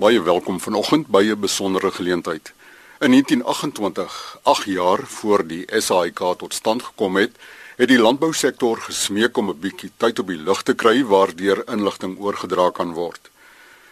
Baie welkom vanoggend by 'n besondere geleentheid. In 1928, 8 jaar voor die SAIK tot stand gekom het, het die landbousektor gesmeek om 'n bietjie tyd op die lug te kry waardeur inligting oorgedra kan word.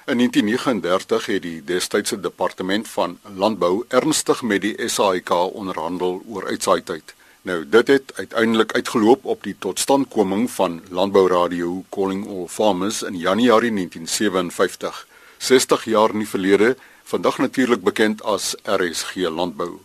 In 1939 het die destydse departement van landbou ernstig met die SAIK onderhandel oor uitsaaityd. Nou dit het uiteindelik uitgeloop op die totstandkoming van Landbouradio Calling All Farmers in Januarie 1957. 60 jaar in die verlede, vandag natuurlik bekend as RSG Landbou.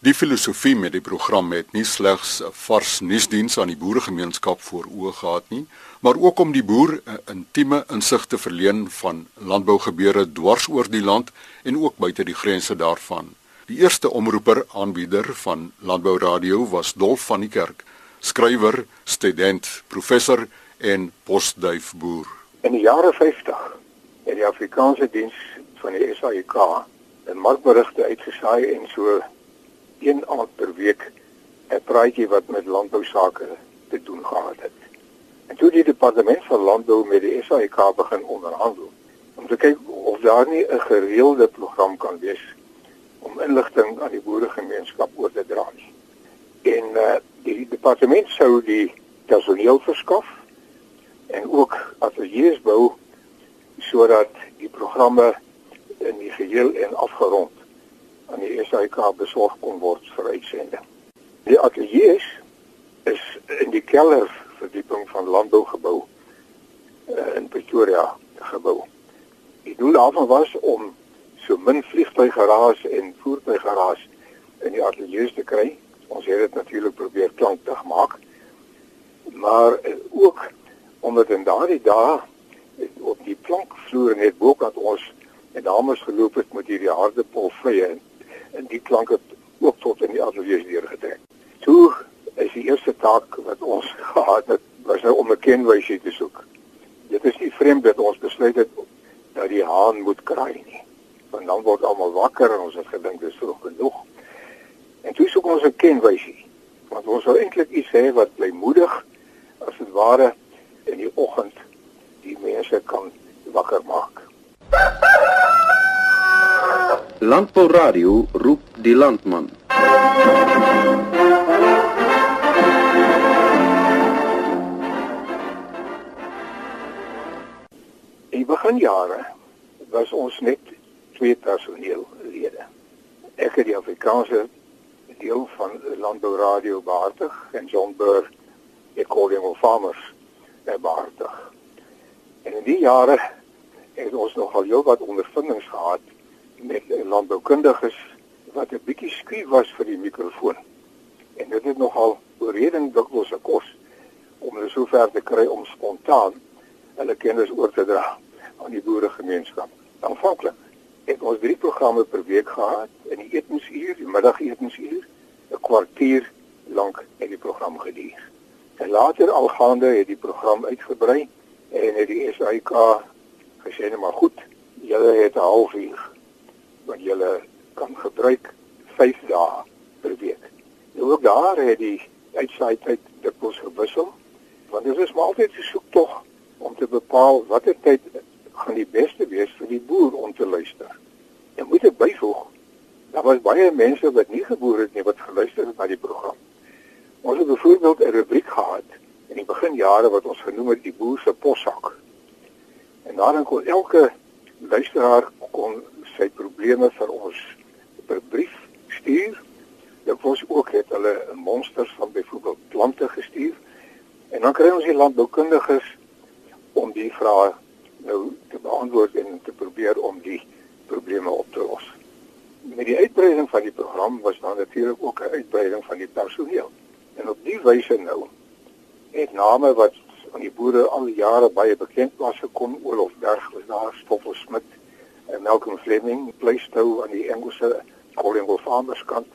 Die filosofie met die program het nie slegs 'n vars nuusdiens aan die boeregemeenskap voor oë gehad nie, maar ook om die boer 'n intieme insig te verleen van landbougebeure dwars oor die land en ook buite die grense daarvan. Die eerste omroeper aanbieder van Landbou Radio was Dolf van die Kerk, skrywer, student, professor en postduif boer. In die jare 50 het die Afrikaanse diens van die SAIK 'n markberigte uitgesaai en so een aand per week 'n praatjie wat met landbou sake te doen gehad het. En toe die departement van landbou met die SAIK begin onderhandel om te kyk of daar nie 'n gereelde program kan wees om inligting aan die boeregemeenskap oor te dra nie. En uh, die departement sou die personeel verskaf en ook ateljee's bou sodat die programme in die geheel en afgerond aan die SAK besorg kon word vir uitsending. Die ateljee is in die kelder verdieping van landbougebou uh, in Pretoria gebou. Die doel daarvan was om so min vliegtuiggaraas en voertuiggaraas in die ateljee te kry. Ons het dit natuurlik probeer klankdig maak. Maar uh, ook omdat in daardie dae op die plankvloer net bokant ons en dames geloop het met hierdie harde polvye en, en die klank het ook tot in die ateljee deurgetrek. Toe is die eerste taak wat ons gehad het was nou om 'n kenwysie te soek. Dit is nie vreemd dat ons besluit het dat die haan moet kraai nie. Want dan word almal wakker en ons het gedink dis vroeg genoeg. En toe soek ons 'n kenwysie. Want ons wil eintlik iets hê wat bly moedig as dit ware in die oggend die mense kan wakker maak. Landbou Radio roep die landman. In beginjare was ons net twee personeellede. Ek het die Afrikaanse deel van Landbou Radio behartig en John Burr, die calling of farmers, behartig. En in die jare het ons nogal jou wat ondervindings gehad met landboukundiges wat 'n bietjie skuw was vir die mikrofoon. En dit het nogal oorreding dikwels gekos om hulle sover te kry om spontaan hulle kennis oor te dra aan die boeregemeenskap. Aanvanklik het ons drie programme per week gehad in die etensuur, die middagetensuur, 'n kwartier lank in die program geduur. En later algaande het die program uitgebrei en het die SAIK gesê net maar goed, julle het 'n halfuur wat julle kan gebruik 5 dae per week. Nou ook daar het die uitsaai tyd dikwels gewissel want dit is maar altyd 'n soektog om te bepaal watter tyd gaan die beste wees vir die boer om te luister. En moet ek byvoeg, daar was baie mense wat nie geboer het nie wat geluister het na die program. Ons het byvoorbeeld 'n rubriek gehad in die beginjare wat ons genoem het die boer se possak. En daarin kon elke luisteraar kon sy probleme vir ons per brief stuur. Dit was ook het hulle monsters van byvoorbeeld plante gestuur. En dan kry ons die landboukundiges om die vrae nou te beantwoord en te probeer om die probleme op te los. Met die uitbreiding van die program was daar natuurlik ook 'n uitbreiding van die personeel. En op die wyse nou het name wat aan die boere al jare baie bekend was gekom. Olof Berg was daar, Stoffel Smit en Malcolm Fleming, Pleistou aan die Engelse Collingo Farmers kant.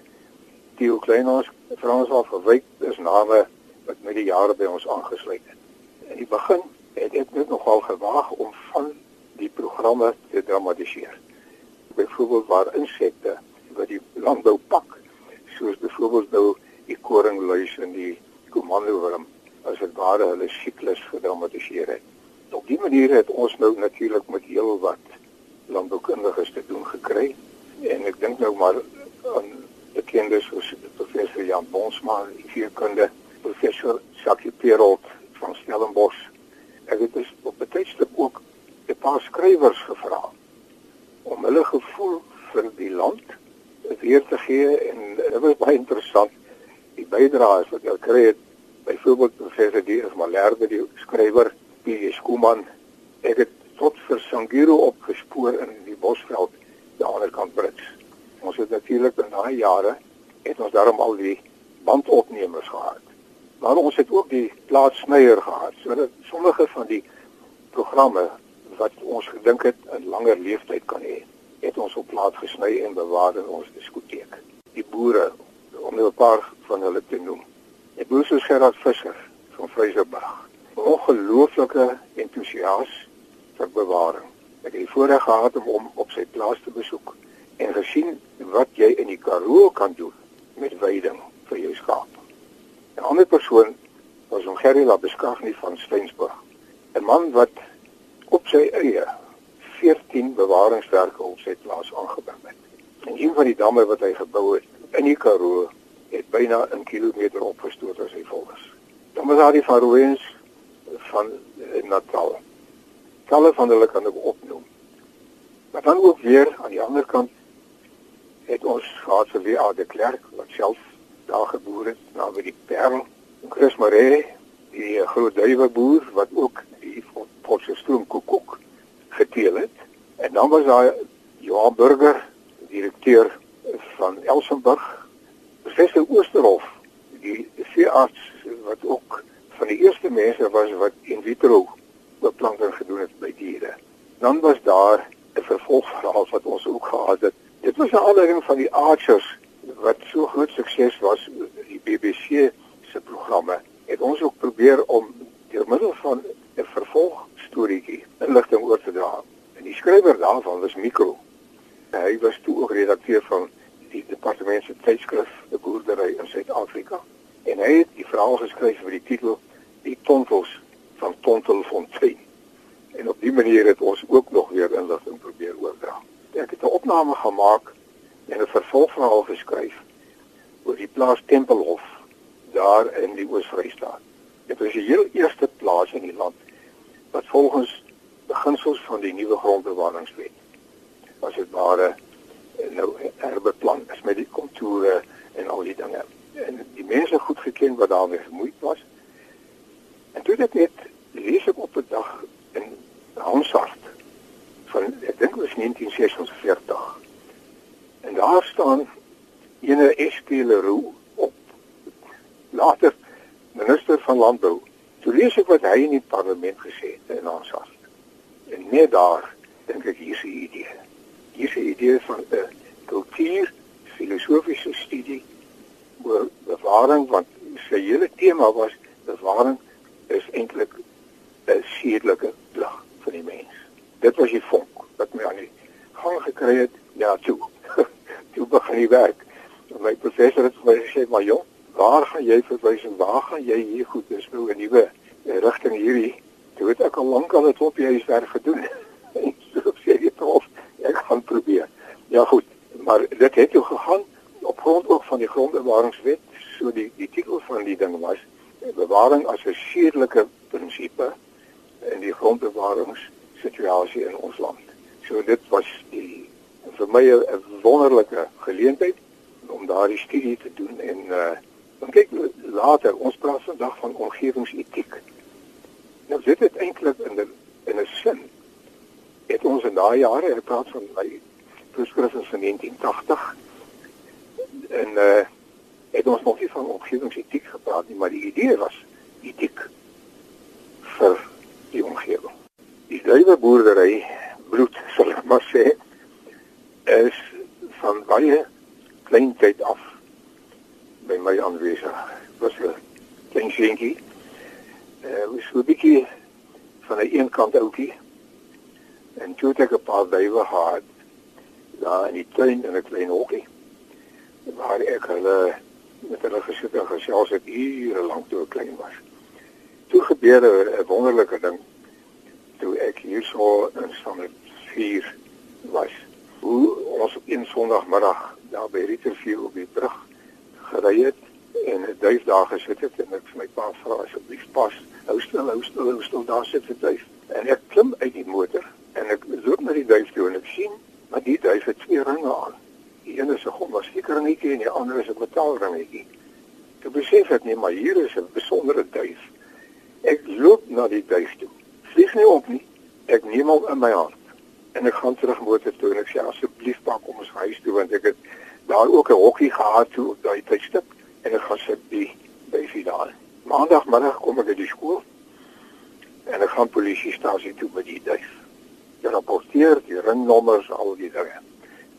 Theo Kleinhaus, Frans van Verwyk, dis name wat met die jare by ons aangesluit het. In die begin het ek net nogal gewaag om van die programme te dramatiseer. Byvoorbeeld waar insekte wat die landbou pak, soos byvoorbeeld nou die koringluis en die komandowurm as dit ware hulle siklus gedramatiseer het. Op die manier het ons nou natuurlik met heel wat landboukundiges te doen gekry. En ek dink nou maar aan bekendes soos professor Jan Bonsma, veekunde, professor Sakie Perolt van Stellenbosch. Ek het dus op tydstip ook 'n paar skrywers gevra om hulle gevoel vir die land weer te gee en dit was baie interessant die bydraes wat hulle kry het byvoorbeeld professor D.S. Malherbe die skrywer P.J. Skuman het dit tot vir Sangiro opgespoor in die Bosveld aan die ander kant Brits. Ons het natuurlik in daai jare het ons daarom al die bandopnemers gehad. Maar ons het ook die plaatsnyer gehad. So dat sommige van die programme wat ons gedink het 'n langer leeftyd kan hê, het ons op plaas gesny en bewaar in ons diskoteek. Die boere om 'n paar van hulle te noem. Die boer soos Gerard Visser van Vryseburg. Ongelooflike entoesias vir bewaring. Ek het die voorreg gehad om hom op sy plaas te besoek en gesien wat jy in die Karoo kan doen met veiding vir jou skaap. 'n Ander persoon was om Gerry Labeskagni van Stensburg. 'n Man wat op sy eie 14 bewaringswerke op sy plaas aangebring het. En een van die damme wat hy gebou het in die Karoo het byna 'n kilometer opgestoot as hy vol is. Dan was daar die Faroeëns van eh, Natal. Talle van hulle kan ek opnoem. Maar dan ook weer aan die ander kant het ons gehad vir W.A. de Klerk wat self daar gebore het naby die Parel. Chris Maree, die groot duiweboer wat ook die Potchefstroom koekoek geteel het. En dan was daar Johan Burger, direkteur van Elsenburg. Professor Oosterhof, die veearts wat ook van die eerste mense was wat in vitro beplanting gedoen het by diere. Dan was daar 'n vervolgverhaal wat ons ook gehad het Dit was 'n aanleiding van die Archers wat so groot sukses was die BBC se programme. Het ons ook probeer om deur middel van 'n vervolgstorietjie inligting oor te dra. En die skrywer daarvan was Mikro. Hy was toe ook redakteur van die departement se tydskrif Die Boerdery in Suid-Afrika. En hy het die verhaal geskryf vir die titel Die Tontels van Tontelfontein. En op die manier het ons ook nog weer inligting probeer oordra ek het 'n opname gemaak en 'n vervolgverhaal geskryf oor die plaas Tempelhof daar in die Oos-Vrystaat. Dit was die heel eerste plaas in die land wat volgens beginsels van die nuwe grondbewaringswet was dit ware nou herbeplan is met die kontoure en al die dinge. En die mense goed geken wat daarmee gemoeid was. En toe dit net lees ek op 'n dag in Hansard van ek dink was 1946. En daar staan ene SP Leroux op. Later minister van landbou. Toe lees ek wat hy in die parlement gesê het in ons hart. En net daar dink ek hier is 'n idee. Hier is 'n idee van 'n kultuur filosofiese studie oor bewaring want sy hele tema was bewaring is eintlik 'n sedelike plig vir die mens. Dit was die vonk wat my aan die gang gekry het ja toe. Toe begin die werk. En my professor het vir my gesê maar jong waar gaan jy verwys en waar gaan jy hier goed? Is nou 'n nuwe rigting hierdie. Toe het ek al lank al dit op jy werk gedoen so sê jy prof ek gaan probeer ja goed maar dit het jou gegaan op grond ook van die grondbewaringswet so die die titel van die ding was bewaring as 'n sedelike prinsipe in die grondbewarings situasie in ons land. So dit was die vir my 'n wonderlike geleentheid om daardie studie te doen en uh dan kyk later ons praat vandag van omgewingsetiek. Nou dit het eintlik in 'n in 'n sin het ons in daai jare ek praat van my voorskrifte van 1980 en uh het ons nog nie van omgewingsetiek gepraat nie, maar die idee was etiek vir die omgewing. Die duiweboerdery bloed sal ek maar sê is van baie klein tyd af by my aanwesig was 'n klein seentjie eh uh, was 'n bietjie van 'n een kant ouetjie en toe het ek 'n paar duiwe gehad daar in die tuin in 'n klein hokkie waar ek hulle met hulle gesit en gesels het ure lank toe ek klein was. Toe gebeur 'n wonderlike ding toe ek hierso in standaard 4 was. Hoe ons op een Sondagmiddag daar by Rieterview op die brug gery het en 'n duif daar gesit het en ek vir my pa vra asseblief pas hou stil hou stil hou stil daar sit 'n duif. En ek klim uit die motor en ek loop na die duif toe en ek sien maar die duif het twee ringe aan. Die een is 'n gommastiek ringetjie en die ander is 'n metaalringetjie ek besef ek nie maar hier is 'n besondere duif. Ek loop na die duif toe. Vlieg nie op nie. Ek neem hom in my hand. En ek gaan terug motor toe en ek sê asseblief pak kom ons huis toe want ek het daar ook 'n hokkie gehad toe op daai tydstip. En ek gaan sit by by Vidal. Maandagmiddag kom ek uit die skool en ek gaan polisiestasie toe met die duif. Jy rapporteer die ringnommers al die dinge.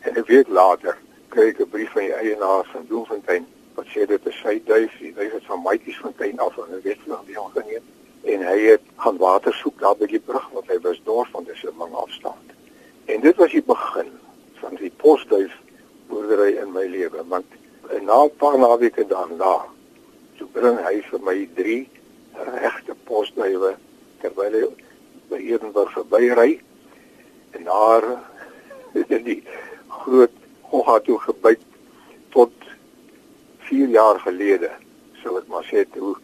En 'n week later kry ek 'n brief van die eienaar van Bloemfontein wat sê dit is sy duif, die duif het van Maatjiesfontein af in die ongeneem en hy het gaan water soek daar by die brug want hy was dors van dis 'n lang afstand. En dit was die begin van die posduif boerdery in my lewe want na 'n paar naweke daarna toe bring hy vir my drie regte posduwe terwyl hy by Edenburg verbyry en daar in die groot gogga toe gebyt tot 4 jaar gelede sou ek maar sê toe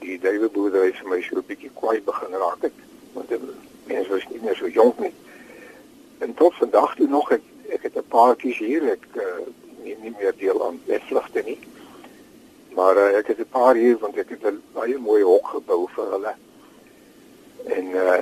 die duwe boerdery vir my so 'n bietjie kwaai begin raak het want die mense was nie meer so jonk nie. En tot vandag toe nog ek ek het 'n paar kies hier ek uh, neem nie meer deel aan wegvlugte nie maar uh, ek het 'n paar hier want ek het 'n baie mooi hok gebou vir hulle. En uh,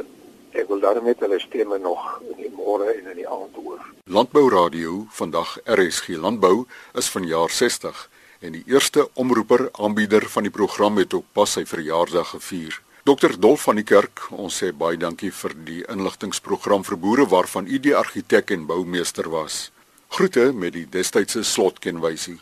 ek wil daarmee met hulle stemme nog in die môre en in die aand hoor Landbou Radio vandag RSG Landbou is van jaar 60 en die eerste omroeper aanbieder van die program het op pas sy verjaarsdag gevier Dr Dolf van die Kerk, ons sê baie dankie vir die inligtingsprogram vir boere waarvan u die argitek en boumeester was. Groete met die destydse slotkenwysie.